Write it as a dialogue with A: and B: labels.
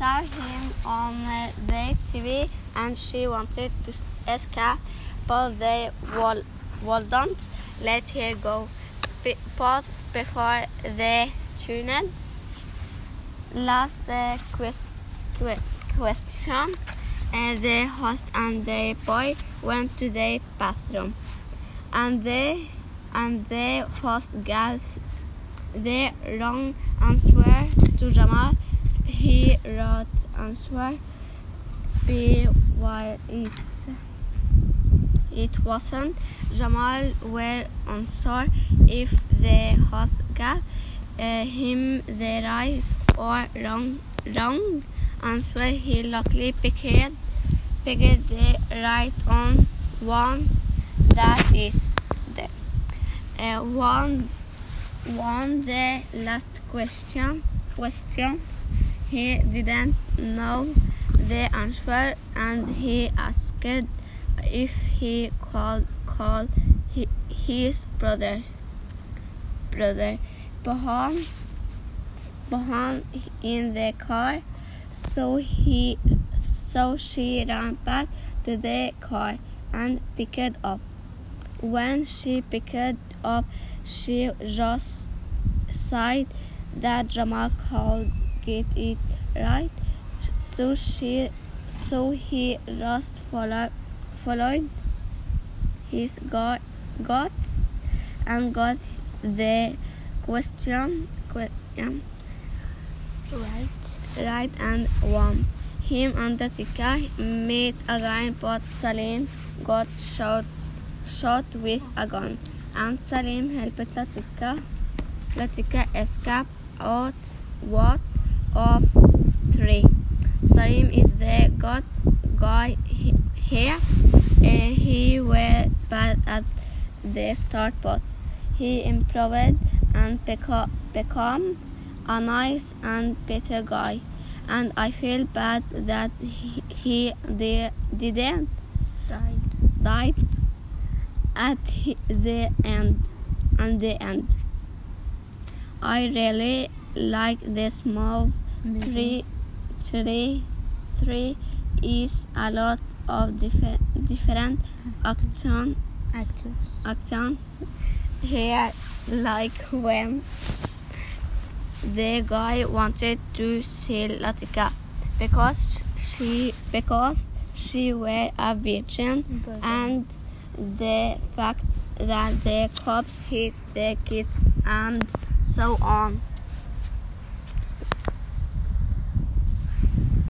A: saw him on the TV and she wanted to escape, but they wouldn't let her go. But before they tuned, last uh, quest- que- question, uh, the host and the boy went to the bathroom, and the and the host gave the wrong answer to Jamal. He wrote answer B why it it wasn't. Jamal were answer if the host gave uh, him the right or wrong wrong answer. He luckily picked picked the right on one. That is the uh, one one the last question question he didn't know the answer and he asked if he could call his brother. Brother behind behind in the car so he so she ran back to the car and picked up. When she picked up she just said that Jamal could get it right. So she, so he just followed, followed his gut, guts and got the question, question
B: Right.
A: right and won. Him and Tika met again, but Salim got shot, shot with a gun, and Salim helped Latika, Latika escape out what of three. Salim is the good guy here. and he was bad at the start, but he improved and become a nice and better guy. And I feel bad that he, he di- didn't
B: Died.
A: die at the end. And the end. I really like this move. Three, three, three is a lot of differ- different mm-hmm. action
B: Actors.
A: actions here, like when the guy wanted to sell Latika because she because she were a virgin
B: Virgin.
A: and the fact that the cops hit the kids and so on.